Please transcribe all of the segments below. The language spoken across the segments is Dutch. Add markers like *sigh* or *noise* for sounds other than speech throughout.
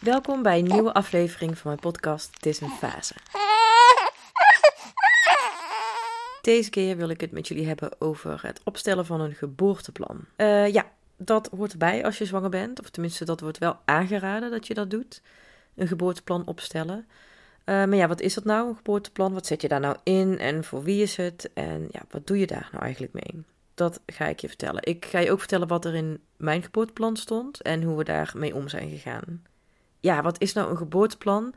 Welkom bij een nieuwe aflevering van mijn podcast Het is een fase. Deze keer wil ik het met jullie hebben over het opstellen van een geboorteplan. Uh, ja, dat hoort erbij als je zwanger bent, of tenminste dat wordt wel aangeraden dat je dat doet. Een geboorteplan opstellen. Uh, maar ja, wat is dat nou, een geboorteplan? Wat zet je daar nou in en voor wie is het? En ja, wat doe je daar nou eigenlijk mee? Dat ga ik je vertellen. Ik ga je ook vertellen wat er in mijn geboorteplan stond en hoe we daarmee om zijn gegaan. Ja, wat is nou een geboorteplan?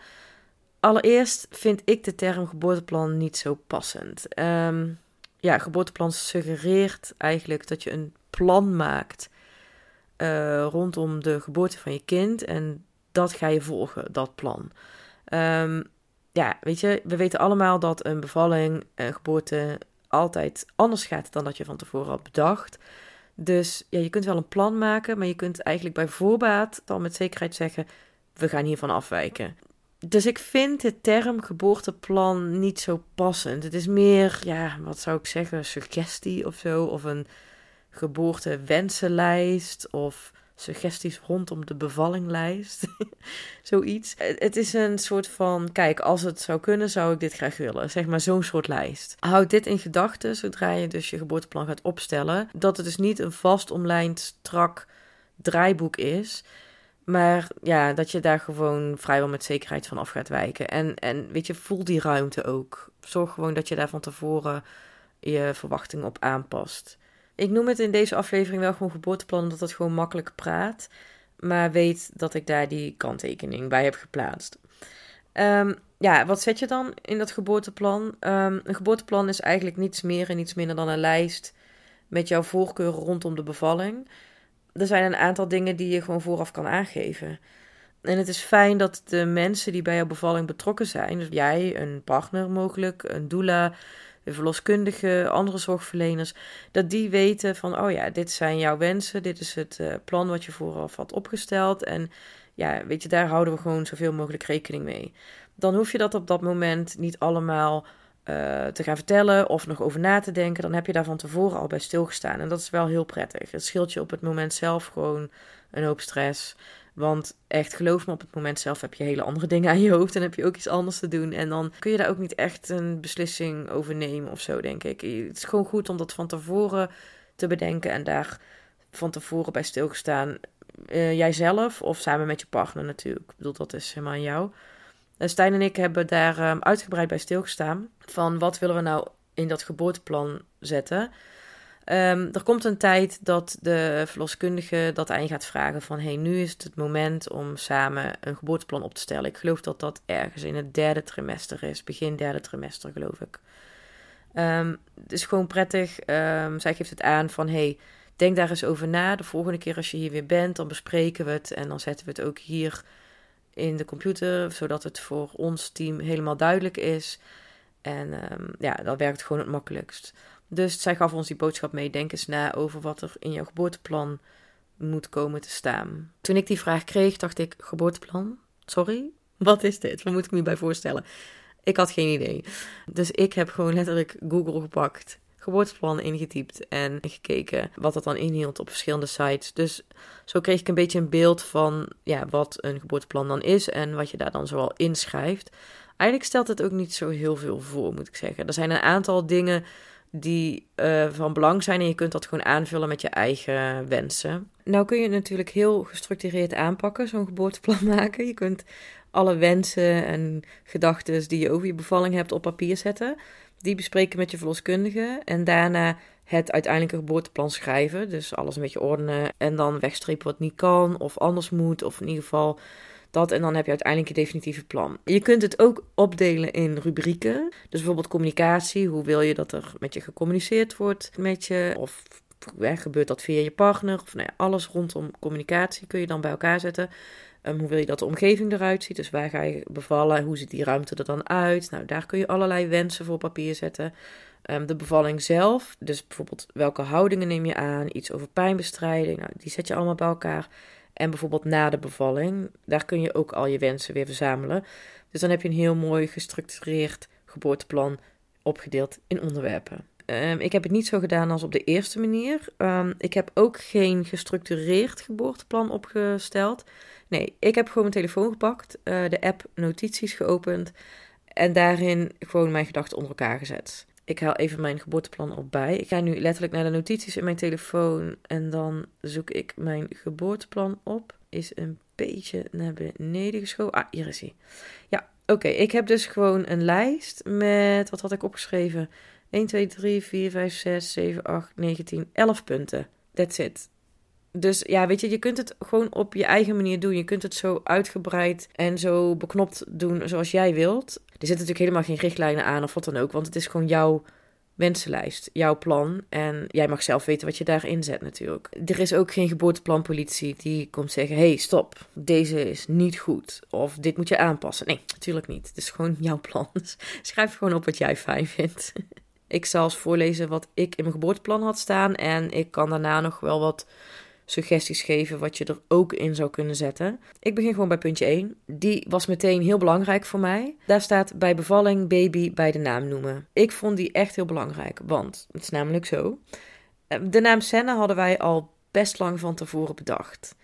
Allereerst vind ik de term geboorteplan niet zo passend. Um, ja, geboorteplan suggereert eigenlijk dat je een plan maakt uh, rondom de geboorte van je kind. En dat ga je volgen, dat plan. Um, ja, weet je, we weten allemaal dat een bevalling, een geboorte altijd anders gaat dan dat je van tevoren had bedacht. Dus ja, je kunt wel een plan maken, maar je kunt eigenlijk bij voorbaat al met zekerheid zeggen: we gaan hiervan afwijken. Dus ik vind de term geboorteplan niet zo passend. Het is meer, ja, wat zou ik zeggen, suggestie of zo, of een geboortewensenlijst, of suggesties rondom de bevallinglijst. *laughs* Zoiets. Het is een soort van: kijk, als het zou kunnen, zou ik dit graag willen. Zeg maar zo'n soort lijst. Houd dit in gedachten zodra je dus je geboorteplan gaat opstellen. Dat het dus niet een vast omlijnd, strak draaiboek is. Maar ja, dat je daar gewoon vrijwel met zekerheid van af gaat wijken. En, en weet je, voel die ruimte ook. Zorg gewoon dat je daar van tevoren je verwachtingen op aanpast. Ik noem het in deze aflevering wel gewoon geboorteplan, omdat het gewoon makkelijk praat. Maar weet dat ik daar die kanttekening bij heb geplaatst. Um, ja, wat zet je dan in dat geboorteplan? Um, een geboorteplan is eigenlijk niets meer en niets minder dan een lijst met jouw voorkeuren rondom de bevalling. Er zijn een aantal dingen die je gewoon vooraf kan aangeven. En het is fijn dat de mensen die bij jouw bevalling betrokken zijn, dus jij, een partner mogelijk, een doula, de verloskundige, andere zorgverleners, dat die weten van, oh ja, dit zijn jouw wensen, dit is het uh, plan wat je vooraf had opgesteld. En ja, weet je, daar houden we gewoon zoveel mogelijk rekening mee. Dan hoef je dat op dat moment niet allemaal uh, te gaan vertellen of nog over na te denken. Dan heb je daar van tevoren al bij stilgestaan. En dat is wel heel prettig. Het scheelt je op het moment zelf gewoon een hoop stress. Want echt, geloof me, op het moment zelf heb je hele andere dingen aan je hoofd en heb je ook iets anders te doen. En dan kun je daar ook niet echt een beslissing over nemen of zo, denk ik. Het is gewoon goed om dat van tevoren te bedenken en daar van tevoren bij stilgestaan. Uh, jijzelf of samen met je partner natuurlijk. Ik bedoel, dat is helemaal aan jou. Stijn en ik hebben daar um, uitgebreid bij stilgestaan. Van wat willen we nou in dat geboorteplan zetten. Um, er komt een tijd dat de verloskundige dat aan je gaat vragen van... hey, nu is het het moment om samen een geboorteplan op te stellen. Ik geloof dat dat ergens in het derde trimester is. Begin derde trimester, geloof ik. Um, het is gewoon prettig. Zij geeft het aan van... hey, denk daar eens over na. De volgende keer als je hier weer bent, dan bespreken we het. En dan zetten we het ook hier in de computer... zodat het voor ons team helemaal duidelijk is. En ja, dat werkt gewoon het makkelijkst. Dus zij gaf ons die boodschap mee. Denk eens na over wat er in jouw geboorteplan moet komen te staan. Toen ik die vraag kreeg, dacht ik: geboorteplan? Sorry? Wat is dit? Wat moet ik me bij voorstellen? Ik had geen idee. Dus ik heb gewoon letterlijk Google gepakt, geboorteplan ingetypt en gekeken wat dat dan inhield op verschillende sites. Dus zo kreeg ik een beetje een beeld van ja, wat een geboorteplan dan is en wat je daar dan zoal inschrijft. Eigenlijk stelt het ook niet zo heel veel voor, moet ik zeggen. Er zijn een aantal dingen die uh, van belang zijn en je kunt dat gewoon aanvullen met je eigen wensen. Nou kun je het natuurlijk heel gestructureerd aanpakken, zo'n geboorteplan *laughs* maken. Je kunt alle wensen en gedachten die je over je bevalling hebt op papier zetten. Die bespreken met je verloskundige en daarna het uiteindelijke geboorteplan schrijven. Dus alles een beetje ordenen en dan wegstrepen wat niet kan of anders moet of in ieder geval dat en dan heb je uiteindelijk je definitieve plan. Je kunt het ook opdelen in rubrieken. Dus bijvoorbeeld communicatie. Hoe wil je dat er met je gecommuniceerd wordt met je? Of gebeurt dat via je partner? Of nou ja, alles rondom communicatie kun je dan bij elkaar zetten. Um, hoe wil je dat de omgeving eruit ziet? Dus waar ga je bevallen? Hoe ziet die ruimte er dan uit? Nou, daar kun je allerlei wensen voor papier zetten. Um, de bevalling zelf, dus bijvoorbeeld welke houdingen neem je aan? Iets over pijnbestrijding, nou, die zet je allemaal bij elkaar. En bijvoorbeeld na de bevalling, daar kun je ook al je wensen weer verzamelen. Dus dan heb je een heel mooi gestructureerd geboorteplan opgedeeld in onderwerpen. Ehm, ik heb het niet zo gedaan als op de eerste manier. Ehm, ik heb ook geen gestructureerd geboorteplan opgesteld. Nee, ik heb gewoon mijn telefoon gepakt, uh, de app notities geopend en daarin gewoon mijn gedachten onder elkaar gezet. Ik haal even mijn geboorteplan op bij. Ik ga nu letterlijk naar de notities in mijn telefoon en dan zoek ik mijn geboorteplan op. Is een beetje naar beneden geschoven. Ah, hier is hij. Ja, oké. Ik heb dus gewoon een lijst met, wat had ik opgeschreven? 1, 2, 3, 4, 5, 6, 7, 8, 9, 10, 11 punten. That's it. Dus ja, weet je, je kunt het gewoon op je eigen manier doen. Je kunt het zo uitgebreid en zo beknopt doen zoals jij wilt. Er zitten natuurlijk helemaal geen richtlijnen aan of wat dan ook, want het is gewoon jouw wensenlijst, jouw plan. En jij mag zelf weten wat je daarin zet natuurlijk. Er is ook geen geboorteplanpolitie die komt zeggen: hey, stop, deze is niet goed. Of dit moet je aanpassen. Nee, natuurlijk niet. Het is gewoon jouw plan. *laughs* Schrijf gewoon op wat jij fijn vindt. *laughs* ik eens voorlezen wat ik in mijn geboorteplan had staan. En ik kan daarna nog wel wat suggesties geven wat je er ook in zou kunnen zetten. Ik begin gewoon bij puntje 1. Die was meteen heel belangrijk voor mij. Daar staat bij bevalling baby bij de naam noemen. Ik vond die echt heel belangrijk, want het is namelijk zo. Eh, de naam Senna hadden wij al best lang van tevoren bedacht.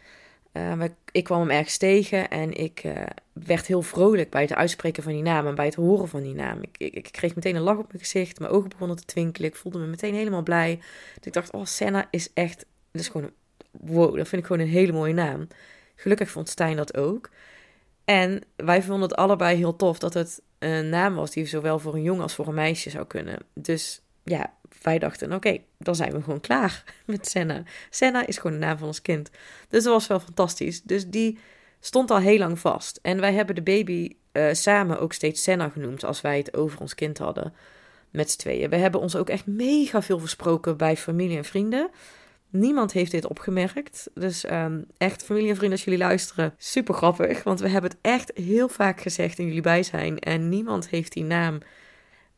Uh, ik kwam hem ergens tegen en ik uh, werd heel vrolijk bij het uitspreken van die naam en bij het horen van die naam. Ik, ik, ik, kreeg meteen een lach op mijn gezicht, mijn ogen begonnen te twinkelen, ik voelde me meteen helemaal blij. Dus ik dacht, oh, Senna is echt, dat is gewoon wow, dat vind ik gewoon een hele mooie naam. Gelukkig vond Stijn dat ook. En wij vonden het allebei heel tof dat het een naam was die zowel voor een jongen als voor een meisje zou kunnen. Dus ja, wij dachten, oké, dan zijn we gewoon klaar *laughs* met Senna. Senna is gewoon de naam van ons kind. Dus dat was wel fantastisch. Dus die stond al heel lang vast. En wij hebben de baby uh, samen ook steeds Senna genoemd als wij het over ons kind hadden. Met z'n tweeën. We hebben ons ook echt mega veel versproken bij familie en vrienden. Niemand heeft dit opgemerkt. Dus um, echt, familie en vrienden, als jullie luisteren, super grappig. Want we hebben het echt heel vaak gezegd in jullie bijzijn. En niemand heeft die naam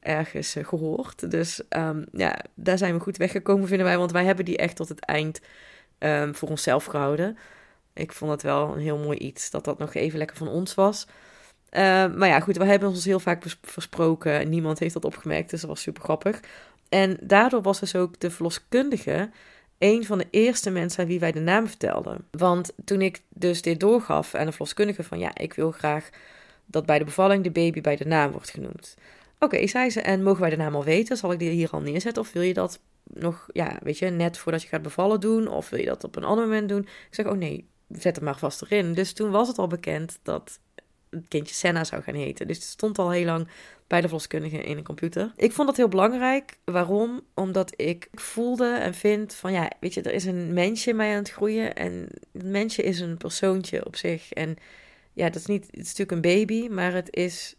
ergens uh, gehoord. Dus um, ja, daar zijn we goed weggekomen, vinden wij. Want wij hebben die echt tot het eind um, voor onszelf gehouden. Ik vond het wel een heel mooi iets dat dat nog even lekker van ons was. Uh, maar ja, goed, we hebben ons heel vaak versproken. Niemand heeft dat opgemerkt, dus dat was super grappig. En daardoor was dus ook de verloskundige een van de eerste mensen aan wie wij de naam vertelden. Want toen ik dus dit doorgaf aan de verloskundige van ja, ik wil graag dat bij de bevalling de baby bij de naam wordt genoemd. Oké, zei ze, en mogen wij de naam al weten? Zal ik die hier al neerzetten? Of wil je dat nog, ja, weet je, net voordat je gaat bevallen doen? Of wil je dat op een ander moment doen? Ik zeg, oh nee, zet hem maar vast erin. Dus toen was het al bekend dat het kindje Senna zou gaan heten. Dus het stond al heel lang bij de verloskundige in een computer. Ik vond dat heel belangrijk. Waarom? Omdat ik voelde en vind van ja, weet je, er is een mensje mij aan het groeien. En het mensje is een persoontje op zich. En ja, dat is niet, het is natuurlijk een baby, maar het is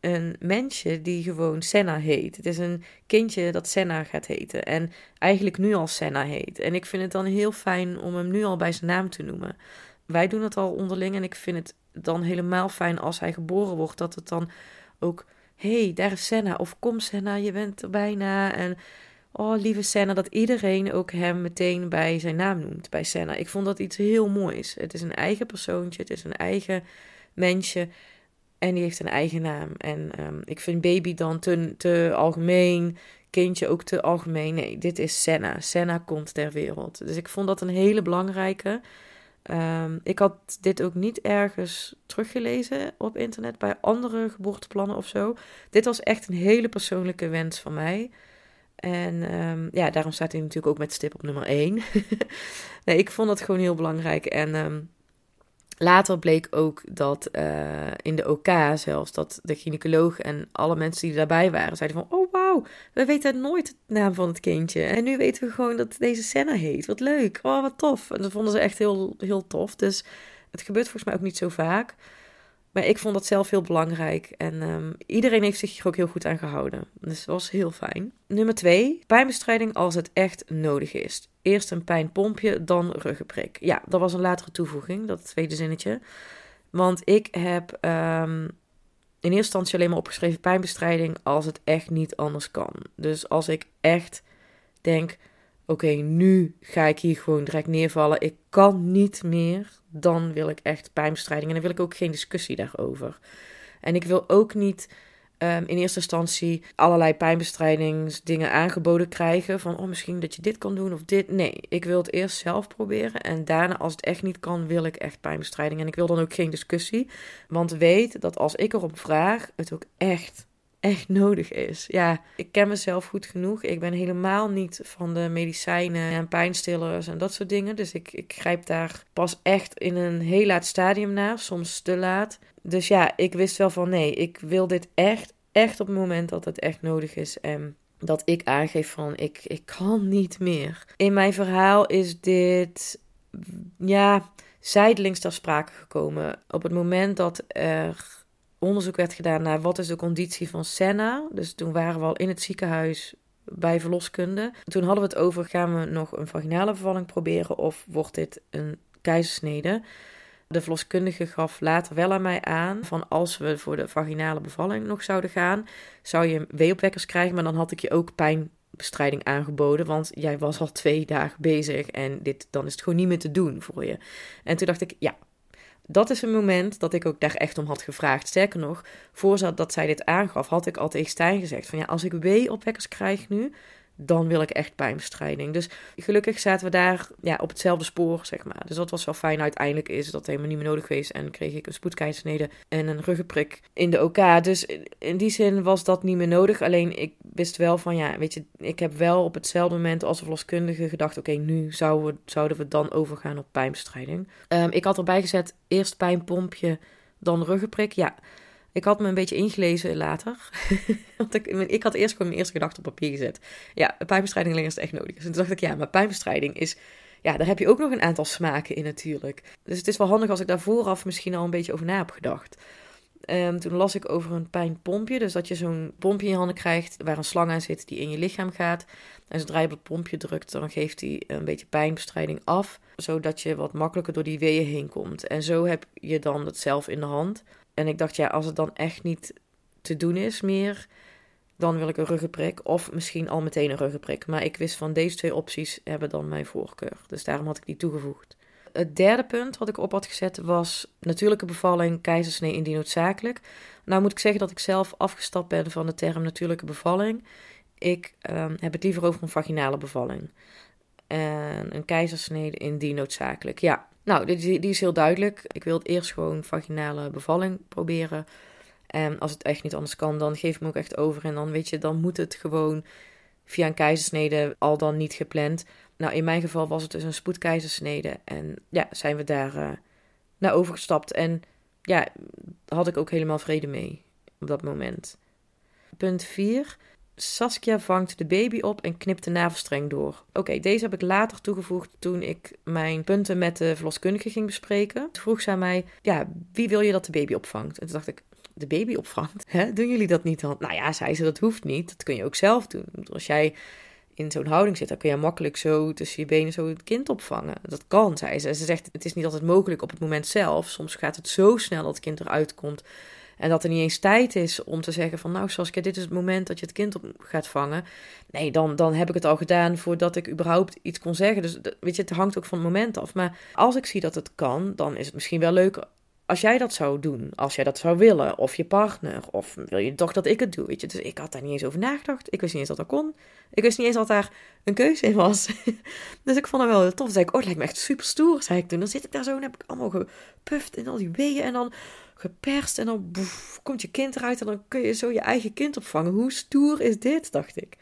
een mensje die gewoon Senna heet. Het is een kindje dat Senna gaat heten. En eigenlijk nu al Senna heet. En ik vind het dan heel fijn om hem nu al bij zijn naam te noemen. Wij doen het al onderling en ik vind het dan helemaal fijn als hij geboren wordt. Dat het dan ook hey, daar is Senna. Of kom Senna, je bent er bijna. En oh, lieve Senna, dat iedereen ook hem meteen bij zijn naam noemt, bij Senna. Ik vond dat iets heel moois. Het is een eigen persoontje, het is een eigen mensje. En die heeft een eigen naam. En um, ik vind baby dan te, te algemeen, kindje ook te algemeen. Nee, dit is Senna. Senna komt ter wereld. Dus ik vond dat een hele belangrijke. Um, ik had dit ook niet ergens teruggelezen op internet bij andere geboorteplannen of zo. Dit was echt een hele persoonlijke wens van mij. En um, ja, daarom staat hij natuurlijk ook met stip op nummer 1. *laughs* nee, ik vond dat gewoon heel belangrijk. En Later bleek ook dat uh, in de OK zelfs, dat de gynaecoloog en alle mensen die daarbij waren, zeiden van, oh wauw, we weten nooit de naam van het kindje. En nu weten we gewoon dat deze Senna heet. Wat leuk, oh wat tof. En dat vonden ze echt heel, heel tof. Dus het gebeurt volgens mij ook niet zo vaak. Maar ik vond dat zelf heel belangrijk. En um, iedereen heeft zich hier ook heel goed aan gehouden. Dus dat was heel fijn. Nummer twee, pijnbestrijding als het echt nodig is. Eerst een pijnpompje, dan ruggenprik. Ja, dat was een latere toevoeging, dat tweede zinnetje. Want ik heb um, in eerste instantie alleen maar opgeschreven pijnbestrijding als het echt niet anders kan. Dus als ik echt denk, oké, nu ga ik hier gewoon direct neervallen. Ik kan niet meer. Dan wil ik echt pijnbestrijding. En dan wil ik ook geen discussie daarover. En ik wil ook niet um, in eerste instantie allerlei pijnbestrijdingsdingen aangeboden krijgen. Van, oh, misschien dat je dit kan doen of dit. Nee, ik wil het eerst zelf proberen. En daarna, als het echt niet kan, wil ik echt pijnbestrijding. En ik wil dan ook geen discussie. Want weet dat als ik erop vraag, het ook echt echt nodig is. Ja, ik ken mezelf goed genoeg. Ik ben helemaal niet van de medicijnen en pijnstillers en dat soort dingen. Dus ik, ik grijp daar pas echt in een heel laat stadium naar, soms te laat. Dus ja, ik wist wel van nee, ik wil dit echt, echt op het moment dat het echt nodig is. En dat ik aangeef van ik, ik kan niet meer. In mijn verhaal is dit, ja, zijdelings ter sprake gekomen. Op het moment dat er onderzoek werd gedaan naar wat is de conditie van Senna. Dus toen waren we al in het ziekenhuis bij verloskunde. Toen hadden we het over, gaan we nog een vaginale bevalling proberen of wordt dit een keizersnede? De verloskundige gaf later wel aan mij aan van als we voor de vaginale bevalling nog zouden gaan, zou je weeopwekkers krijgen, maar dan had ik je ook pijnbestrijding aangeboden, want jij was al twee dagen bezig en dit, dan is het gewoon niet meer te doen voor je. En toen dacht ik, ja, dat is een moment dat ik ook daar echt om had gevraagd. Sterker nog, voordat zij dit aangaf, had ik al tegen Stijn gezegd: van ja, als ik wee-opwekkers krijg nu, dan wil ik echt pijnbestrijding. Dus gelukkig zaten we daar ja, op hetzelfde spoor, zeg maar. Dus dat was wel fijn. Uiteindelijk is dat helemaal niet meer nodig geweest. En kreeg ik een spoedkeizersnede en een ruggenprik in de OK. Dus in die zin was dat niet meer nodig. Alleen ik wist wel van, ja, weet je, ik heb wel op hetzelfde moment als verloskundige gedacht... oké, nu zouden we, zouden we dan overgaan op pijnbestrijding. Um, ik had erbij gezet, eerst pijnpompje, dan ruggenprik. Ja, ik had me een beetje ingelezen later. *laughs* Want ik, ik had eerst gewoon mijn eerste gedachte op papier gezet. Ja, pijnbestrijding alleen echt nodig. En toen dacht ik, ja, maar pijnbestrijding is... Ja, daar heb je ook nog een aantal smaken in natuurlijk. Dus het is wel handig als ik daar vooraf misschien al een beetje over na heb gedacht. Um, toen las ik over een pijnpompje. Dus dat je zo'n pompje in je handen krijgt waar een slang aan zit die in je lichaam gaat. En zodra je het pompje drukt, dan geeft hij een beetje pijnbestrijding af. Zodat je wat makkelijker door die weeën heen komt. En zo heb je dan het zelf in de hand. En ik dacht, ja, als het dan echt niet te doen is meer, dan wil ik een ruggenprik. Of misschien al meteen een ruggenprik. Maar ik wist van deze twee opties hebben dan mijn voorkeur. Dus daarom had ik die toegevoegd. Het derde punt wat ik op had gezet was natuurlijke bevalling, keizersnee indien noodzakelijk. Nou moet ik zeggen dat ik zelf afgestapt ben van de term natuurlijke bevalling. Ik ehm, heb het liever over een vaginale bevalling. En een keizersnede indien noodzakelijk. Ja, nou, die, die is heel duidelijk. Ik wil het eerst gewoon vaginale bevalling proberen. En als het echt niet anders kan, dan geef ik me ook echt over. En dan weet je, dan moet het gewoon via een keizersnede, al dan niet gepland. Nou, in mijn geval was het dus een spoedkeizersnede. En ja, zijn we daar uh, naar overgestapt. En ja, had ik ook helemaal vrede mee op dat moment. Punt 4. Saskia vangt de baby op en knipt de navelstreng door. Oké, deze heb ik later toegevoegd toen ik mijn punten met de verloskundige ging bespreken. Toen vroeg zij mij, ja, wie wil je dat de baby opvangt? En toen dacht ik, de baby opvangt? Hè? Doen jullie dat niet dan? Nou ja, zei ze, dat hoeft niet. Dat kun je ook zelf doen. Als jij in zo'n houding zit, dan kun je makkelijk zo tussen je benen zo het kind opvangen. Dat kan, zei ze. Ze zegt, het is niet altijd mogelijk op het moment zelf. Soms gaat het zo snel dat het kind eruit komt en dat er niet eens tijd is om te zeggen van nou Saskia, dit is het moment dat je het kind op gaat vangen. Nee, dan, dan heb ik het al gedaan voordat ik überhaupt iets kon zeggen. Dus weet je, het hangt ook van het moment af. Maar als ik zie dat het kan, dan is het misschien wel leuk als jij dat zou doen, als jij dat zou willen, of je partner, of wil je toch dat ik het doe, weet je. Dus ik had daar niet eens over nagedacht. Ik wist niet eens dat dat kon. Ik wist niet eens dat daar een keuze in was. *laughs* dus ik vond het wel tof. Toen zei ik, oh, het lijkt me echt super stoer, zei ik toen. Dan zit ik daar zo en heb ik allemaal gepuft in al die weeën en dan geperst en dan komt je kind eruit en dan kun je zo je eigen kind opvangen. Hoe stoer is dit, dacht ik.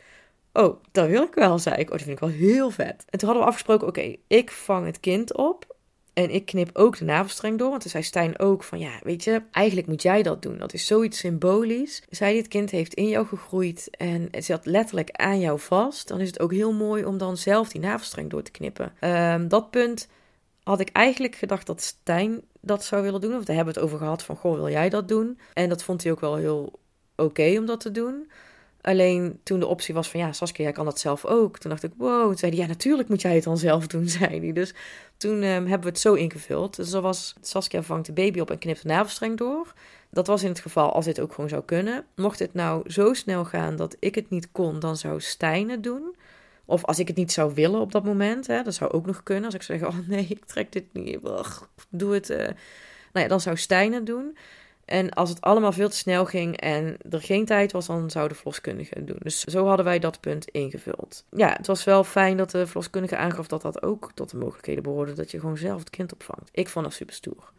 Oh, dat wil ik wel, zei ik. Oh, dat vind ik wel heel vet. En toen hadden we afgesproken, oké, ik vang het kind op en ik knip ook de navelstreng door. Want toen zei Stijn ook van, ja, weet je, eigenlijk moet jij dat doen. Dat is zoiets symbolisch. Zij dit kind heeft in jou gegroeid en het zat letterlijk aan jou vast. Dan is het ook heel mooi om dan zelf die navelstreng door te knippen. Um, dat punt had ik eigenlijk gedacht dat Stijn dat zou willen doen. Of daar hebben we het over gehad van, goh, wil jij dat doen? En dat vond hij ook wel heel oké om dat te doen. Alleen toen de optie was van, ja, Saskia, jij kan dat zelf ook. Toen dacht ik, wow. Toen zei hij, ja, natuurlijk moet jij het dan zelf doen, *laughs* zei hij. Dus toen ehm, hebben we het zo ingevuld. Dus dat was, Saskia vangt de baby op en knipt de navelstreng door. Dat was in het geval als dit ook gewoon zou kunnen. Mocht het nou zo snel gaan dat ik het niet kon, dan zou Stijn het doen. Of als ik het niet zou willen op dat moment, hè, dat zou ook nog kunnen. Als ik zeg, oh nee, ik trek dit niet, doe het. Uh... Nou ja, dan zou Stijn het doen. En als het allemaal veel te snel ging en er geen tijd was, dan zou de verloskundige het doen. Dus zo hadden wij dat punt ingevuld. Ja, het was wel fijn dat de verloskundige aangaf dat dat ook tot de mogelijkheden behoorde. Dat je gewoon zelf het kind opvangt. Ik vond dat super stoer.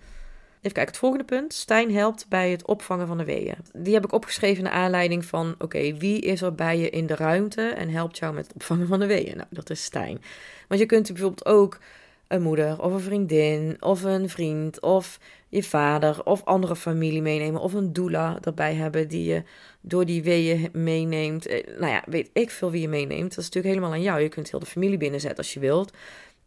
Even kijken, het volgende punt. Stijn helpt bij het opvangen van de weeën. Die heb ik opgeschreven naar aanleiding van: oké, wie is er bij je in de ruimte en helpt jou met het opvangen van de weeën? Nou, dat is Stijn. Want je kunt bijvoorbeeld ook een moeder of een vriendin of een vriend of je vader of andere familie meenemen of een doula erbij hebben die je door die weeën meeneemt. Eh, nou ja, weet ik veel wie je meeneemt. Dat is natuurlijk helemaal aan jou. Je kunt heel de familie binnenzetten als je wilt.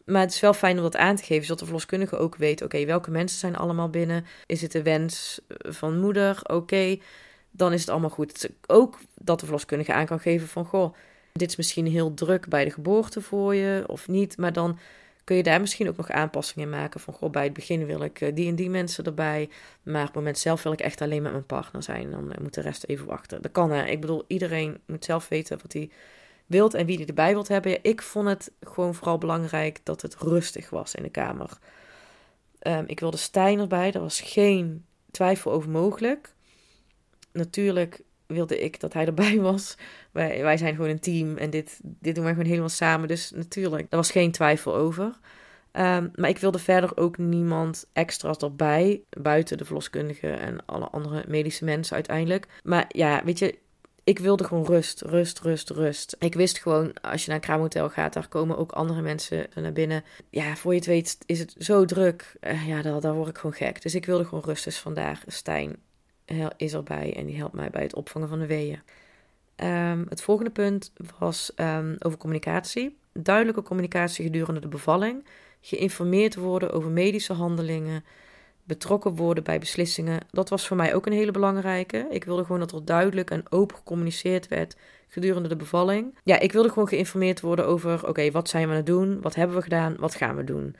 Maar het is wel fijn om dat aan te geven, zodat de verloskundige ook weet: oké, welke mensen zijn allemaal binnen? Is het de wens van moeder? Oké, dan is het allemaal goed. Ook dat de verloskundige aan kan geven van: goh, dit is misschien heel druk bij de geboorte voor je of niet, maar dan kun je daar misschien ook nog aanpassingen in maken. Van goh, bij het begin wil ik eh, die en die mensen erbij. Maar op het moment zelf wil ik echt alleen met mijn partner zijn. Dan eh, moet de rest even wachten. Dat kan hè. Ik bedoel, iedereen moet zelf weten wat hij wilt en wie hij erbij wilt hebben. ik vond het gewoon vooral belangrijk dat het rustig was in de kamer. Um, ik wilde Stijn erbij. Er was geen twijfel over mogelijk. Natuurlijk wilde ik dat hij erbij *laughs* was. Wij, wij zijn gewoon een team en dit, dit doen wij gewoon helemaal samen. Dus natuurlijk, daar was geen twijfel over. Ehm, maar ik wilde verder ook niemand extra's erbij, buiten de verloskundige en alle andere medische mensen uiteindelijk. Maar ja, weet je, ik wilde gewoon rust, rust, rust, rust. Ik wist gewoon, als je naar een kraamhotel gaat, daar komen ook andere mensen naar binnen. Ja, voor je het weet is het zo druk. Uh, ja, daar, daar word ik gewoon gek. Dus ik wilde gewoon rust. Dus vandaag Stijn is erbij en die helpt mij bij het opvangen van de weeën. Um, het volgende punt was um, over communicatie. Duidelijke communicatie gedurende de bevalling. Geïnformeerd worden over medische handelingen. Betrokken worden bij beslissingen. Dat was voor mij ook een hele belangrijke. Ik wilde gewoon dat er duidelijk en open gecommuniceerd werd gedurende de bevalling. Ja, ik wilde gewoon geïnformeerd worden over: oké, wat zijn we aan het doen? Wat hebben we gedaan? Wat gaan we doen?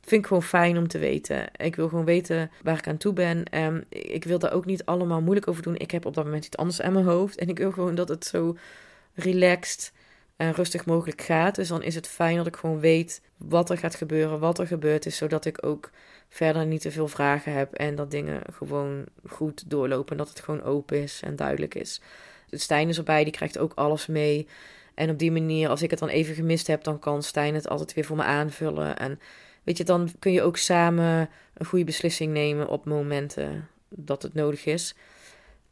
vind ik gewoon fijn om te weten. Ik wil gewoon weten waar ik aan toe ben. En ik wil daar ook niet allemaal moeilijk over doen. Ik heb op dat moment iets anders aan mijn hoofd. En ik wil gewoon dat het zo relaxed en rustig mogelijk gaat. Dus dan is het fijn dat ik gewoon weet wat er gaat gebeuren, wat er gebeurd is. Zodat ik ook verder niet te veel vragen heb. En dat dingen gewoon goed doorlopen. En dat het gewoon open is en duidelijk is. Stijn is erbij, die krijgt ook alles mee. En op die manier, als ik het dan even gemist heb, dan kan Stijn het altijd weer voor me aanvullen. En weet je, dan kun je ook samen een goede beslissing nemen op momenten dat het nodig is.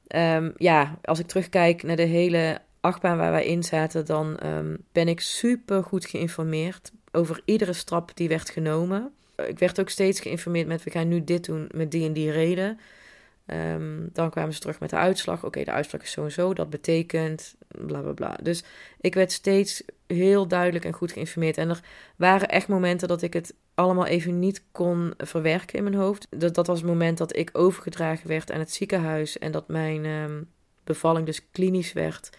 Ehm, ja, als ik terugkijk naar de hele achtbaan waar wij in zaten, dan ehm, ben ik super goed geïnformeerd over iedere stap die werd genomen. Ik werd ook steeds geïnformeerd met we gaan nu dit doen met die en die reden. Um, dan kwamen ze terug met de uitslag. Oké, de uitslag is zo en zo. Dat betekent bla bla bla. Dus ik werd steeds heel duidelijk en goed geïnformeerd. En er waren echt momenten dat ik het allemaal even niet kon verwerken in mijn hoofd. Dat, dat was het moment dat ik overgedragen werd aan het ziekenhuis. En dat mijn um, bevalling dus klinisch werd.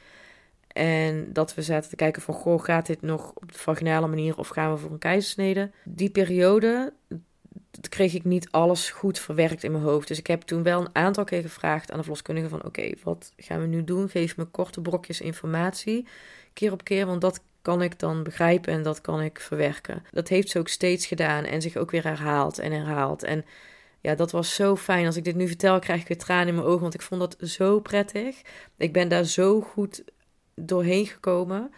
En dat we zaten te kijken van, goh, gaat dit nog op de vaginale manier of gaan we voor een keizersnede? Die periode, kreeg ik niet alles goed verwerkt in mijn hoofd. Dus ik heb toen wel een aantal keer gevraagd aan de verloskundige van... oké, wat gaan we nu doen? Geef me korte brokjes informatie, keer op keer, want dat kan ik dan begrijpen en dat kan ik verwerken. Dat heeft ze ook steeds gedaan en zich ook weer herhaald en herhaald. En ja, dat was zo fijn. Als ik dit nu vertel, krijg ik weer tranen in mijn ogen, want ik vond dat zo prettig. Ik ben daar zo goed doorheen gekomen.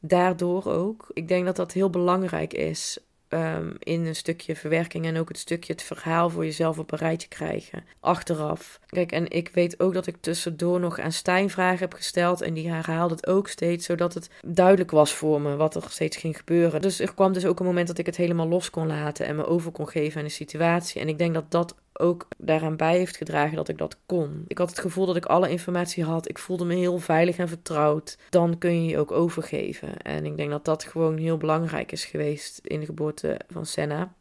Daardoor ook. Ik denk dat dat heel belangrijk is um, in een stukje verwerking en ook het stukje het verhaal voor jezelf op een rijtje krijgen. Achteraf. Kijk, en ik weet ook dat ik tussendoor nog aan Stijn vragen heb gesteld en die herhaalde het ook steeds, zodat het duidelijk was voor me wat er steeds ging gebeuren. Dus er kwam dus ook een moment dat ik het helemaal los kon laten en me over kon geven aan de situatie. En ik denk dat dat ook daaraan bij heeft gedragen dat ik dat kon. Ik had het gevoel dat ik alle informatie had. Ik voelde me heel veilig en vertrouwd. Dan kun je je ook overgeven. En ik denk dat dat gewoon heel belangrijk is geweest in de geboorte van Senna.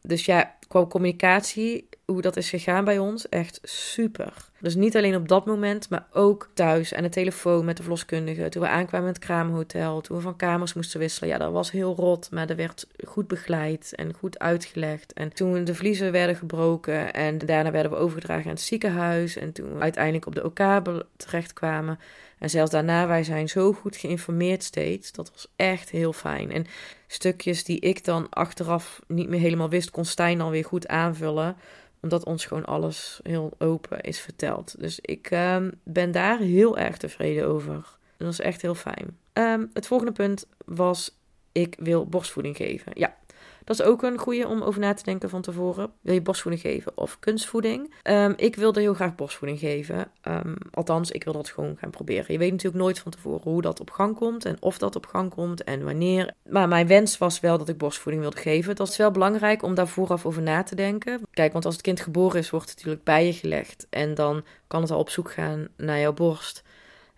Dus ja, qua communicatie hoe dat is gegaan bij ons, echt super. Dus niet alleen op dat moment, maar ook thuis aan de telefoon met de verloskundige. Toen we aankwamen in het kraamhotel, toen we van kamers moesten wisselen. Ja, dat was heel rot, maar er werd goed begeleid en goed uitgelegd. En toen de vliezen werden gebroken en daarna werden we overgedragen aan het ziekenhuis. En toen we uiteindelijk op de OK terechtkwamen. En zelfs daarna, wij zijn zo goed geïnformeerd steeds. Dat was echt heel fijn. En stukjes die ik dan achteraf niet meer helemaal wist, kon Stijn dan weer goed aanvullen Omdat ons gewoon alles heel open is verteld. Dus ik ehm, ben daar heel erg tevreden over. Dat is echt heel fijn. Ehm, het volgende punt was: ik wil borstvoeding geven. Ja, dat is ook een goede om over na te denken van tevoren. Wil je borstvoeding geven of kunstvoeding? Um, ik wilde heel graag borstvoeding geven. Um, althans, ik wil dat gewoon gaan proberen. Je weet natuurlijk nooit van tevoren hoe dat op gang komt en of dat op gang komt en wanneer. Maar mijn wens was wel dat ik borstvoeding wilde geven. Dat is wel belangrijk om daar vooraf over na te denken. Kijk, want als het kind geboren is, wordt het natuurlijk bij je gelegd. En dan kan het al op zoek gaan naar jouw borst.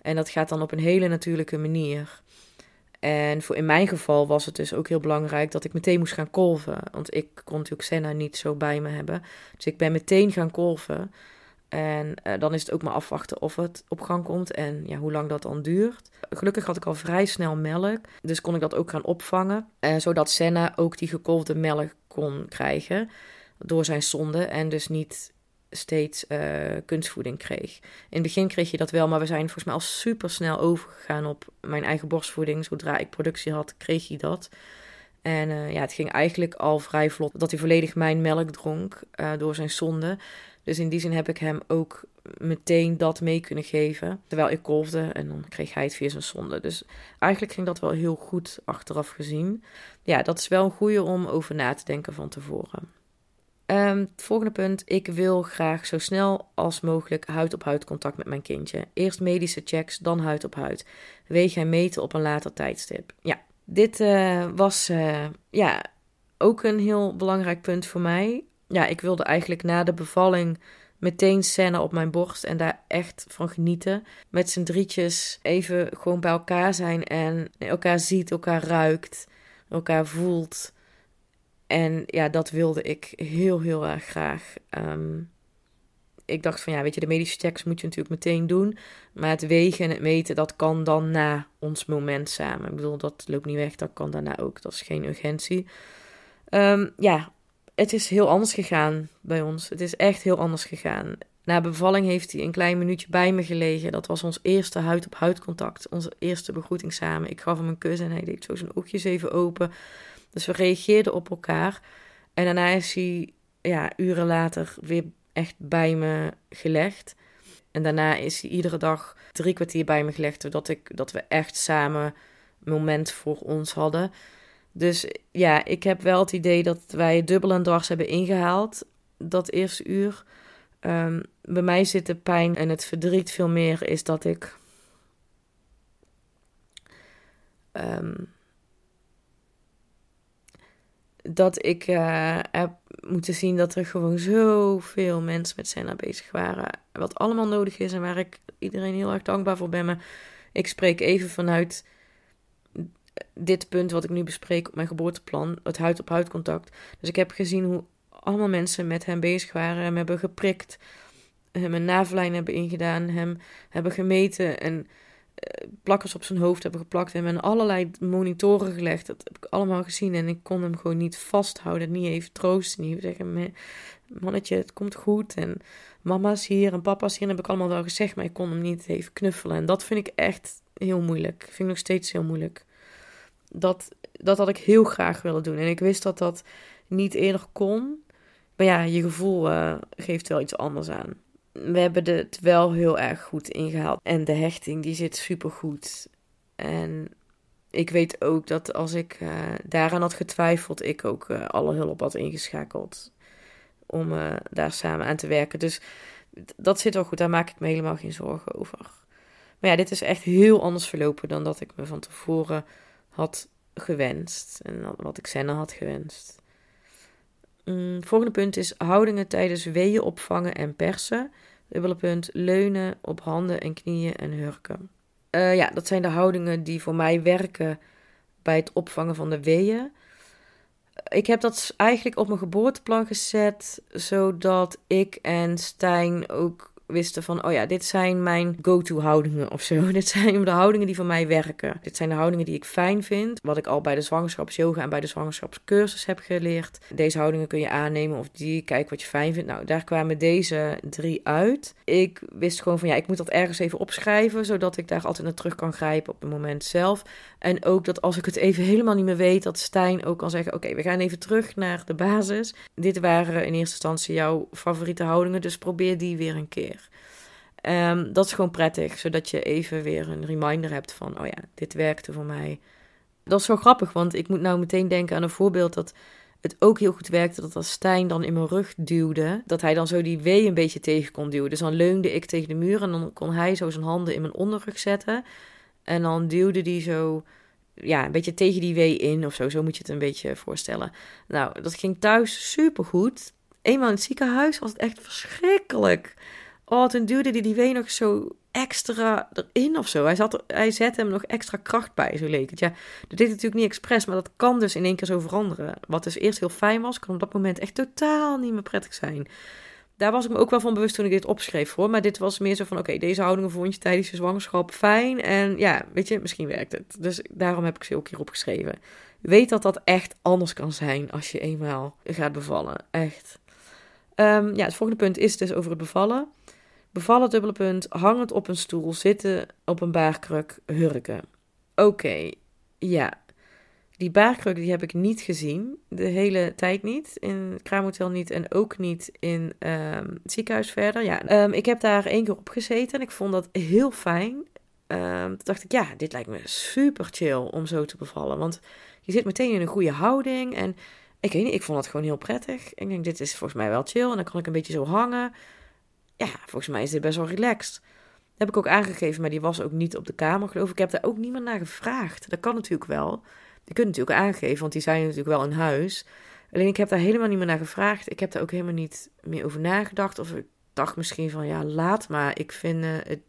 En dat gaat dan op een hele natuurlijke manier. En voor in mijn geval was het dus ook heel belangrijk dat ik meteen moest gaan kolven. Want ik kon natuurlijk Senna niet zo bij me hebben. Dus ik ben meteen gaan kolven. En uh, dan is het ook maar afwachten of het op gang komt en ja, hoe lang dat dan duurt. Gelukkig had ik al vrij snel melk, dus kon ik dat ook gaan opvangen. Uh, zodat Senna ook die gekolfde melk kon krijgen door zijn zonde. En dus niet steeds uh, kunstvoeding kreeg. In het begin kreeg je dat wel, maar we zijn volgens mij al super snel overgegaan op mijn eigen borstvoeding. Zodra ik productie had, kreeg hij dat. En uh, ja, het ging eigenlijk al vrij vlot dat hij volledig mijn melk dronk uh, door zijn zonde. Dus in die zin heb ik hem ook meteen dat mee kunnen geven. Terwijl ik kolfde en dan kreeg hij het via zijn zonde. Dus eigenlijk ging dat wel heel goed achteraf gezien. Ja, dat is wel een goede om over na te denken van tevoren. Um, het volgende punt. Ik wil graag zo snel als mogelijk huid-op-huid contact met mijn kindje. Eerst medische checks, dan huid-op-huid. Wegen en meten op een later tijdstip. Ja, dit uh, was uh, ja, ook een heel belangrijk punt voor mij. Ja, ik wilde eigenlijk na de bevalling meteen scène op mijn borst en daar echt van genieten. Met z'n drietjes even gewoon bij elkaar zijn en elkaar ziet, elkaar ruikt, elkaar voelt. En ja, dat wilde ik heel, heel erg graag. Um, ik dacht van ja, weet je, de medische checks moet je natuurlijk meteen doen. Maar het wegen en het meten, dat kan dan na ons moment samen. Ik bedoel, dat loopt niet weg, dat kan daarna ook. Dat is geen urgentie. Um, ja, het is heel anders gegaan bij ons. Het is echt heel anders gegaan. Na bevalling heeft hij een klein minuutje bij me gelegen. Dat was ons eerste huid-op-huid contact. Onze eerste begroeting samen. Ik gaf hem een kus en hij deed zo zijn oogjes even open. Dus we reageerden op elkaar. En daarna is hij ja, uren later weer echt bij me gelegd. En daarna is hij iedere dag drie kwartier bij me gelegd, zodat ik, dat we echt samen moment voor ons hadden. Dus ja, ik heb wel het idee dat wij dubbel en dwars hebben ingehaald dat eerste uur. Um, bij mij zit de pijn en het verdriet veel meer is dat ik um, dat ik uh, heb moeten zien dat er gewoon zoveel mensen met Senna bezig waren. Wat allemaal nodig is en waar ik iedereen heel erg dankbaar voor ben. Maar ik spreek even vanuit dit punt wat ik nu bespreek op mijn geboorteplan, het huid-op-huid contact. Dus ik heb gezien hoe allemaal mensen met hem bezig waren, hem hebben geprikt, hem een navelijn hebben ingedaan, hem hebben gemeten en eh, plakkers op zijn hoofd hebben geplakt en met allerlei monitoren gelegd. Dat heb ik allemaal gezien en ik kon hem gewoon niet vasthouden, niet even troosten, niet zeggen, mannetje, het komt goed en mama's hier en papa's hier. En heb ik allemaal wel gezegd, maar ik kon hem niet even knuffelen. En dat vind ik echt heel moeilijk. Vind ik nog steeds heel moeilijk. Dat, dat had ik heel graag willen doen. En ik wist dat dat niet eerder kon. Maar ja, je gevoel uh, geeft wel iets anders aan we hebben het wel heel erg goed ingehaald. En de hechting die zit super goed. En ik weet ook dat als ik uh, daaraan had getwijfeld, ik ook uh, alle hulp had ingeschakeld. Om uh, daar samen aan te werken. Dus dat zit wel goed, daar maak ik me helemaal geen zorgen over. Maar ja, dit is echt heel anders verlopen dan dat ik me van tevoren had gewenst. En wat ik Senna had gewenst. Mm, volgende punt is houdingen tijdens weeën opvangen en persen. Dubbele punt, leunen op handen en knieën en hurken. Uh, ja, dat zijn de houdingen die voor mij werken bij het opvangen van de weeën. Ik heb dat eigenlijk op mijn geboorteplan gezet, zodat ik en Stijn ook wisten van, oh ja, dit zijn mijn go-to houdingen of zo. *laughs* Dit zijn de houdingen die voor mij werken. Dit zijn de houdingen die ik fijn vind, wat ik al bij de zwangerschapsyoga en bij de zwangerschapscursus heb geleerd. Deze houdingen kun je aannemen of die, kijk wat je fijn vindt. Nou, daar kwamen deze drie uit. Ik wist gewoon van, ja, ik moet dat ergens even opschrijven, zodat ik daar altijd naar terug kan grijpen op het moment zelf. En ook dat als ik het even helemaal niet meer weet, dat Stijn ook kan zeggen, oké, we gaan even terug naar de basis. Dit waren in eerste instantie jouw favoriete houdingen, dus probeer die weer een keer. Um, dat is gewoon prettig, zodat je even weer een reminder hebt van, oh ja, dit werkte voor mij. Dat is zo grappig, want ik moet nou meteen denken aan een voorbeeld dat het ook heel goed werkte dat als Stijn dan in mijn rug duwde, dat hij dan zo die W een beetje tegen kon duwen. Dus dan leunde ik tegen de muur en dan kon hij zo zijn handen in mijn onderrug zetten. En dan duwde die zo ja, een beetje tegen die W in of zo. Zo moet je het een beetje voorstellen. Nou, dat ging thuis supergoed. Eenmaal in het ziekenhuis was het echt verschrikkelijk. Oh, toen duwde die W nog zo extra erin of zo. Hij, zat, hij zette hem nog extra kracht bij, zo leek het. Ja, dat deed natuurlijk niet expres, maar dat kan dus in één keer zo veranderen. Wat dus eerst heel fijn was, kan op dat moment echt totaal niet meer prettig zijn. Daar was ik me ook wel van bewust toen ik dit opschreef hoor. Maar dit was meer zo van: oké, deze houdingen vond je tijdens je zwangerschap fijn. En ja, weet je, misschien werkt het. Dus daarom heb ik ze ook hier opgeschreven. Weet dat dat echt anders kan zijn als je eenmaal gaat bevallen. Echt. Um, ja, het volgende punt is dus over het bevallen. Bevallen, dubbele punt, hangend op een stoel, zitten op een baarkruk, hurken. Oké, ja. Die baarkruk die heb ik niet gezien, de hele tijd niet. In het kraamhotel niet en ook niet in um, het ziekenhuis verder. Ja, um, ik heb daar één keer op gezeten en ik vond dat heel fijn. Um, toen dacht ik, ja, dit lijkt me super chill om zo te bevallen. Want je zit meteen in een goede houding en ik weet niet, ik vond het gewoon heel prettig. Ik denk, dit is volgens mij wel chill en dan kan ik een beetje zo hangen ja, volgens mij is dit best wel relaxed. Dat heb ik ook aangegeven, maar die was ook niet op de kamer, geloof ik. Ik heb daar ook niemand naar gevraagd. Dat kan natuurlijk wel. Die kunt natuurlijk aangeven, want die zijn natuurlijk wel in huis. Alleen ik heb daar helemaal niet meer naar gevraagd. Ik heb daar ook helemaal niet meer over nagedacht. Of ik dacht misschien van, ja, laat maar. Ik vind uh, het,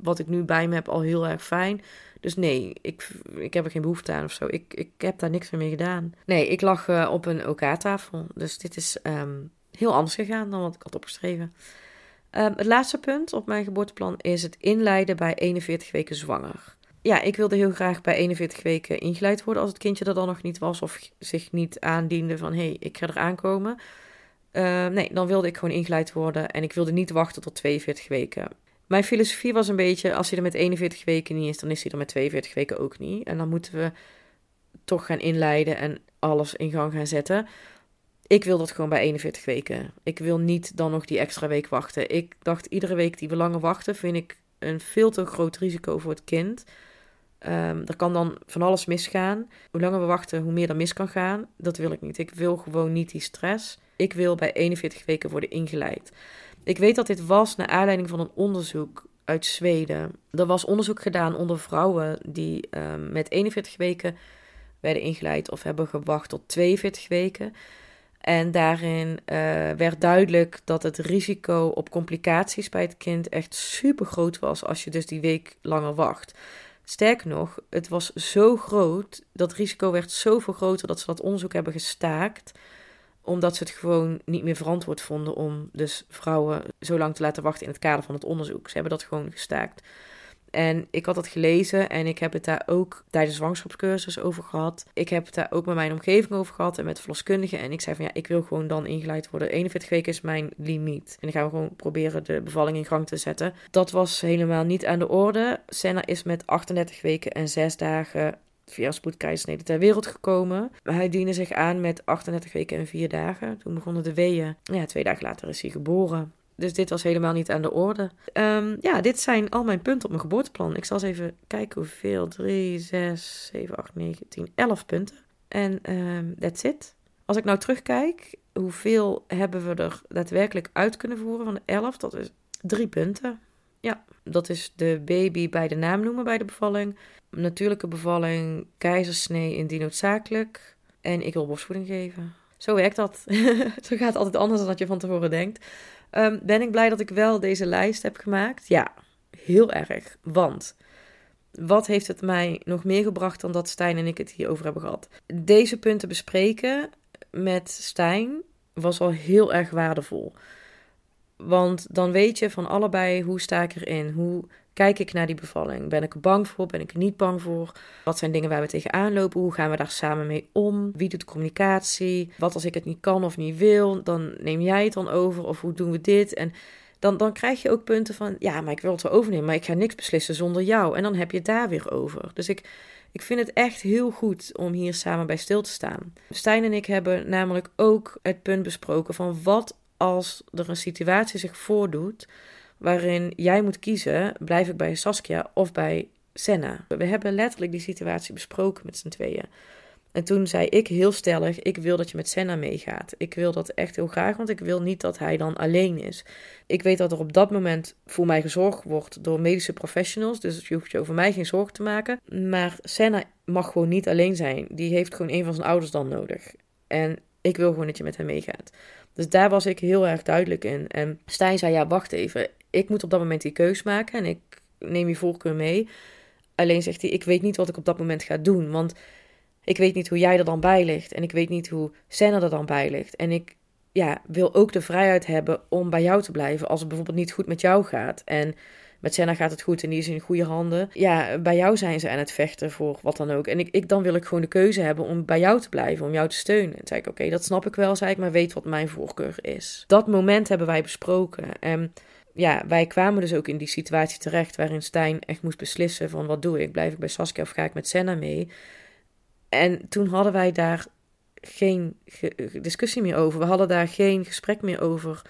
wat ik nu bij me heb al heel erg fijn. Dus nee, ik, ik heb er geen behoefte aan of zo. Ik, ik heb daar niks meer mee gedaan. Nee, ik lag uh, op een OK-tafel. dus dit is um, heel anders gegaan dan wat ik had opgeschreven. Um, het laatste punt op mijn geboorteplan is het inleiden bij 41 weken zwanger. Ja, ik wilde heel graag bij 41 weken ingeleid worden als het kindje er dan nog niet was of zich niet aandiende van hé, hey, ik ga er aankomen. Uh, nee, dan wilde ik gewoon ingeleid worden en ik wilde niet wachten tot 42 weken. Mijn filosofie was een beetje, als hij er met 41 weken niet is, dan is hij er met 42 weken ook niet. En dan moeten we toch gaan inleiden en alles in gang gaan zetten. Ik wil dat gewoon bij 41 weken. Ik wil niet dan nog die extra week wachten. Ik dacht, iedere week die we langer wachten, vind ik een veel te groot risico voor het kind. Um, er kan dan van alles misgaan. Hoe langer we wachten, hoe meer er mis kan gaan. Dat wil ik niet. Ik wil gewoon niet die stress. Ik wil bij 41 weken worden ingeleid. Ik weet dat dit was naar aanleiding van een onderzoek uit Zweden. Er was onderzoek gedaan onder vrouwen die um, met 41 weken werden ingeleid of hebben gewacht tot 42 weken. En daarin uh, werd duidelijk dat het risico op complicaties bij het kind echt super groot was als je dus die week langer wacht. Sterker nog, het was zo groot, dat risico werd zoveel groter dat ze dat onderzoek hebben gestaakt omdat ze het gewoon niet meer verantwoord vonden om dus vrouwen zo lang te laten wachten in het kader van het onderzoek. Ze hebben dat gewoon gestaakt. En ik had dat gelezen en ik heb het daar ook tijdens de zwangerschapscursus over gehad. Ik heb het daar ook met mijn omgeving over gehad en met verloskundigen. En ik zei van ja, ik wil gewoon dan ingeleid worden. 41 weken is mijn limiet. En gaan we gewoon proberen de bevalling in gang te zetten. Dat was helemaal niet aan de orde. Senna is met 38 weken en 6 dagen via spoedkeizersnede ter wereld gekomen. Hij diende zich aan met 38 weken en 4 dagen. Toen begonnen de weeën. Ja, twee dagen later is hij geboren. Dus dit was helemaal niet aan de orde. Um, ja, dit zijn al mijn punten op mijn geboorteplan. Ik zal eens even kijken hoeveel. 3, 6, 7, 8, 9, 10, 11 punten. En um, that's it. Als ik nou terugkijk, hoeveel hebben we er daadwerkelijk uit kunnen voeren van de 11? Dat is drie punten. Ja, dat is de baby bij de naam noemen bij de bevalling. Natuurlijke bevalling, keizersnee indien noodzakelijk. En ik wil borstvoeding geven. Zo werkt dat. *laughs* Zo gaat altijd anders dan dat je van tevoren denkt. Um, ben ik blij dat ik wel deze lijst heb gemaakt? Ja, heel erg. Want wat heeft het mij nog meer gebracht dan dat Stijn en ik het hierover hebben gehad? Deze punten bespreken met Stijn was al heel erg waardevol. Want dan weet je van allebei hoe sta ik erin. Hoe kijk ik naar die bevalling? Ben ik er bang voor? Ben ik er niet bang voor? Wat zijn dingen waar we tegenaan lopen? Hoe gaan we daar samen mee om? Wie doet communicatie? Wat als ik het niet kan of niet wil? Dan neem jij het dan over of hoe doen we dit? En dan, dan krijg je ook punten van, ja, maar ik wil het wel overnemen, maar ik ga niks beslissen zonder jou. En dan heb je het daar weer over. Dus ik, ik vind het echt heel goed om hier samen bij stil te staan. Stijn en ik hebben namelijk ook het punt besproken van wat als er een situatie zich voordoet waarin jij moet kiezen, blijf ik bij Saskia of bij Senna. We hebben letterlijk die situatie besproken met z'n tweeën. En toen zei ik heel stellig: Ik wil dat je met Senna meegaat. Ik wil dat echt heel graag, want ik wil niet dat hij dan alleen is. Ik weet dat er op dat moment voor mij gezorgd wordt door medische professionals. Dus je hoeft je over mij geen zorgen te maken. Maar Senna mag gewoon niet alleen zijn. Die heeft gewoon een van zijn ouders dan nodig. En ik wil gewoon dat je met hem meegaat. Dus daar was ik heel erg duidelijk in. En Stijn zei: Ja, wacht even. Ik moet op dat moment die keus maken en ik neem je voorkeur mee. Alleen zegt hij: Ik weet niet wat ik op dat moment ga doen. Want ik weet niet hoe jij er dan bij ligt. En ik weet niet hoe Senna er dan bij ligt. En ik ja, wil ook de vrijheid hebben om bij jou te blijven als het bijvoorbeeld niet goed met jou gaat. En met Senna gaat het goed en die is in goede handen. Ja, bij jou zijn ze aan het vechten voor wat dan ook. En ik, ik dan wil ik gewoon de keuze hebben om bij jou te blijven, om jou te steunen. En zei ik, oké, dat snap ik wel, zei ik, maar weet wat mijn voorkeur is. Dat moment hebben wij besproken. En ja, wij kwamen dus ook in die situatie terecht waarin Stijn echt moest beslissen van wat doe ik? Blijf ik bij Saskia of ga ik met Senna mee? En toen hadden wij daar geen discussie meer over. We hadden daar geen gesprek meer over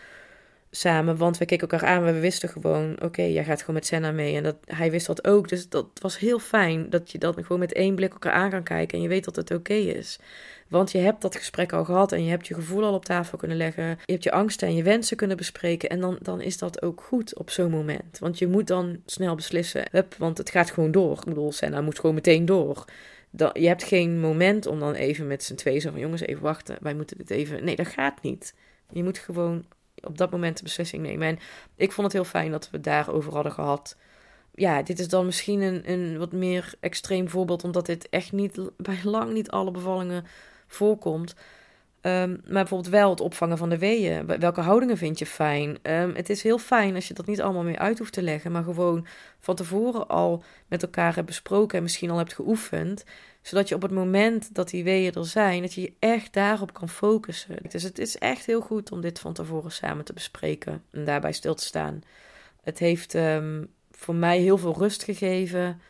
samen. Want we keken elkaar aan. We wisten gewoon, oké, jij gaat gewoon met Senna mee. En dat, hij wist dat ook. Dus dat was heel fijn dat je dat gewoon met één blik elkaar aan kan kijken. En je weet dat het oké is. Want je hebt dat gesprek al gehad en je hebt je gevoel al op tafel kunnen leggen. Je hebt je angsten en je wensen kunnen bespreken. En dan, dan is dat ook goed op zo'n moment. Want je moet dan snel beslissen. Hup, want het gaat gewoon door. Ik bedoel, Senna moet gewoon meteen door je hebt geen moment om dan even met z'n tweeën zo van jongens, even wachten. Wij moeten dit even. Nee, dat gaat niet. Je moet gewoon op dat moment de beslissing nemen. En ik vond het heel fijn dat we het daarover hadden gehad. Ja, dit is dan misschien een, een wat meer extreem voorbeeld, omdat dit echt niet bij lang niet alle bevallingen voorkomt. Ehm, maar bijvoorbeeld wel het opvangen van de weeën. Welke houdingen vind je fijn? Um, het is heel fijn als je dat niet allemaal meer uit hoeft te leggen, maar gewoon van tevoren al met elkaar hebt besproken en misschien al hebt geoefend. Zodat je op het moment dat die weeën er zijn, dat je echt daarop kan focussen. Dus het is echt heel goed om dit van tevoren samen te bespreken en daarbij stil te staan. Het heeft um, voor mij heel veel rust gegeven.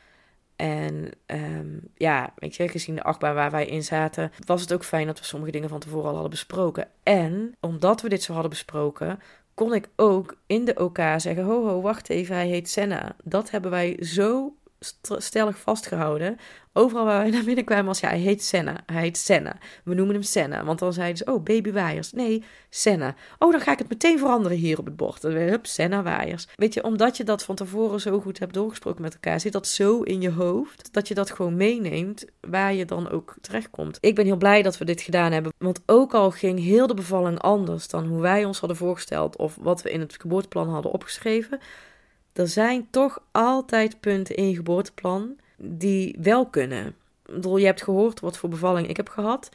En um, ja, weet je, gezien de achtbaan waar wij in zaten, was het ook fijn dat we sommige dingen van tevoren al hadden besproken. En omdat we dit zo hadden besproken, kon ik ook in de OK zeggen: ho, ho, wacht even, hij heet Senna. Dat hebben wij zo stellig vastgehouden. Overal waar wij *laughs* naar binnen kwamen was, ja, hij heet Senna. Hij heet Senna. We noemen hem Senna. Want dan zeiden ze, oh, baby waaiers. Nee, Senna. Oh, dan ga ik het meteen veranderen hier op het bord. Dan hup, Senna waaiers. Weet je, omdat je dat van tevoren zo goed hebt doorgesproken met elkaar, zit dat zo in je hoofd, dat je dat gewoon meeneemt waar je dan ook terechtkomt. Ik ben heel blij dat we dit gedaan hebben. Want ook al ging heel de bevalling anders dan hoe wij ons hadden voorgesteld of wat we in het geboorteplan hadden opgeschreven, er zijn toch altijd punten in je geboorteplan die wel kunnen. Ik bedoel, je hebt gehoord wat voor bevalling ik heb gehad.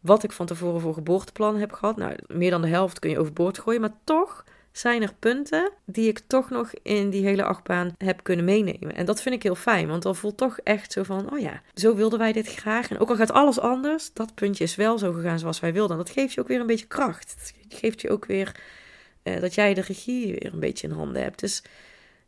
Wat ik van tevoren voor geboorteplan heb gehad. Nou, meer dan de helft kun je overboord gooien. Maar toch zijn er punten die ik toch nog in die hele achtbaan heb kunnen meenemen. En dat vind ik heel fijn, want dan voelt toch echt zo van, oh ja, zo wilden wij dit graag. En ook al gaat alles anders, dat puntje is wel zo gegaan zoals wij wilden. En dat geeft je ook weer een beetje kracht. Het geeft je ook weer uh, dat jij de regie weer een beetje in handen hebt. Dus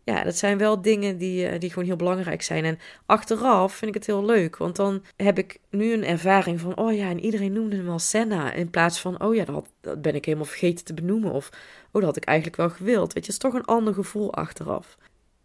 ja, dat zijn wel dingen die, uh, die gewoon heel belangrijk zijn. En achteraf vind ik het heel leuk, want dan heb ik nu een ervaring van, oh ja, en iedereen noemde hem wel Senna. In plaats van, oh ja, dat, dat ben ik helemaal vergeten te benoemen. Of, oh, dat had ik eigenlijk wel gewild. Weet je, het is toch een ander gevoel achteraf.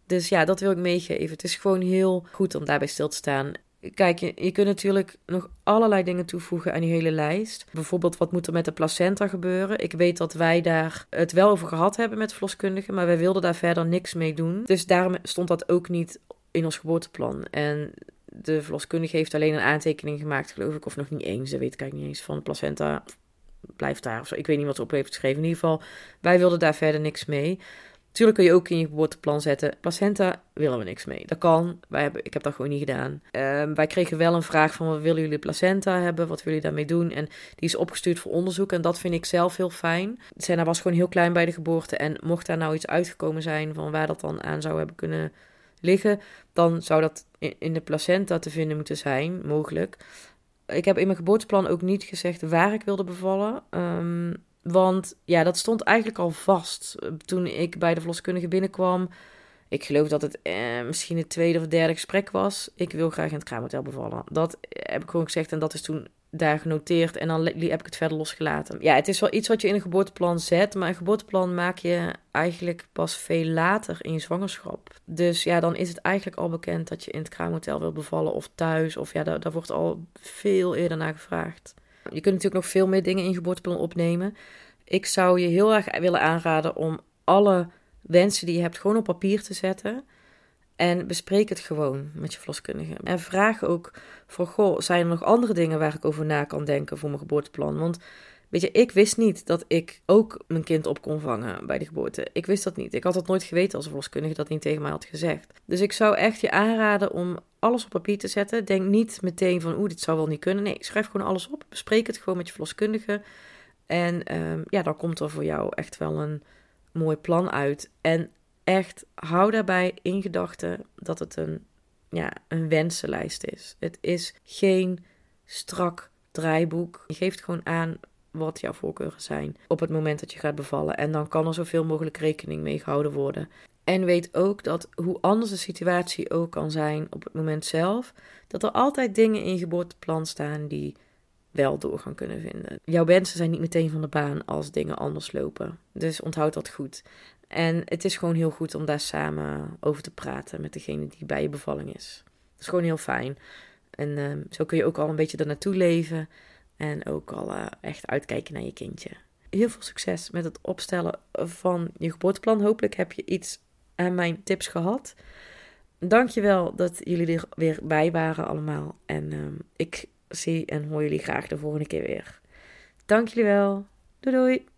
Dus ja, dat wil ik meegeven. Het is gewoon heel goed om daarbij stil te staan. Kijk, je, kunt natuurlijk nog allerlei dingen toevoegen aan die hele lijst. Bijvoorbeeld, wat moet er met de placenta gebeuren? Ik weet dat wij daar het wel over gehad hebben met verloskundigen, maar wij wilden daar verder niks mee doen. Dus daarom stond dat ook niet in ons geboorteplan. En de verloskundige heeft alleen een aantekening gemaakt, geloof ik, of nog niet eens. Dat weet eigenlijk niet eens van de placenta. Blijft daar of zo. Ik weet niet wat ze heeft geschreven. In ieder geval, wij wilden daar verder niks mee. Tuurlijk kun je ook in je geboorteplan zetten. Placenta willen we niks mee. Dat kan. Wij hebben, ik heb dat gewoon niet gedaan. Ehm, wij kregen wel een vraag van wat willen jullie placenta hebben? Wat willen jullie daarmee doen? En die is opgestuurd voor onderzoek. En dat vind ik zelf heel fijn. Senna was gewoon heel klein bij de geboorte. En mocht daar nou iets uitgekomen zijn van waar dat dan aan zou hebben kunnen liggen, dan zou dat in de placenta te vinden moeten zijn, mogelijk. Ik heb in mijn geboorteplan ook niet gezegd waar ik wilde bevallen. Um, want ja, dat stond eigenlijk al vast toen ik bij de verloskundige binnenkwam. Ik geloof dat het eh, misschien het tweede of derde gesprek was. Ik wil graag in het kraamhotel bevallen. Dat heb ik gewoon gezegd en dat is toen daar genoteerd. En dan heb ik het verder losgelaten. Ja, het is wel iets wat je in een geboorteplan zet. Maar een geboorteplan maak je eigenlijk pas veel later in je zwangerschap. Dus ja, dan is het eigenlijk al bekend dat je in het kraamhotel wil bevallen of thuis. Of ja, daar wordt al veel eerder naar gevraagd. Je kunt natuurlijk nog veel meer dingen in je geboorteplan opnemen. Ik zou je heel erg willen aanraden om alle wensen die je hebt gewoon op papier te zetten. En bespreek het gewoon met je verloskundige. En vraag ook voor, goh, zijn er nog andere dingen waar ik over na kan denken voor mijn geboorteplan? Want weet je, ik wist niet dat ik ook mijn kind op kon vangen bij de geboorte. Ik wist dat niet. Ik had dat nooit geweten als een verloskundige dat niet tegen mij had gezegd. Dus ik zou echt je aanraden om alles op papier te zetten. Denk niet meteen van, oeh, dit zou wel niet kunnen. Nee, schrijf gewoon alles op. Bespreek het gewoon met je verloskundige. En um, ja, dan komt er voor jou echt wel een mooi plan uit. En echt, hou daarbij in gedachten dat het een, ja, een wensenlijst is. Het is geen strak draaiboek. Je geeft gewoon aan wat jouw voorkeuren zijn op het moment dat je gaat bevallen. En dan kan er zoveel mogelijk rekening mee gehouden worden. En weet ook dat hoe anders de situatie ook kan zijn op het moment zelf, dat er altijd dingen in je geboorteplan staan die wel door gaan kunnen vinden. Jouw wensen zijn niet meteen van de baan als dingen anders lopen. Dus onthoud dat goed. En het is gewoon heel goed om daar samen over te praten met degene die bij je bevalling is. Dat is gewoon heel fijn. En ehm, zo kun je ook al een beetje naartoe leven. En ook al uh, echt uitkijken naar je kindje. Heel veel succes met het opstellen van je geboorteplan. Hopelijk heb je iets aan mijn tips gehad. Dankjewel dat jullie er weer bij waren allemaal. En uh, ik zie en hoor jullie graag de volgende keer weer. Dank jullie wel. Doei doei.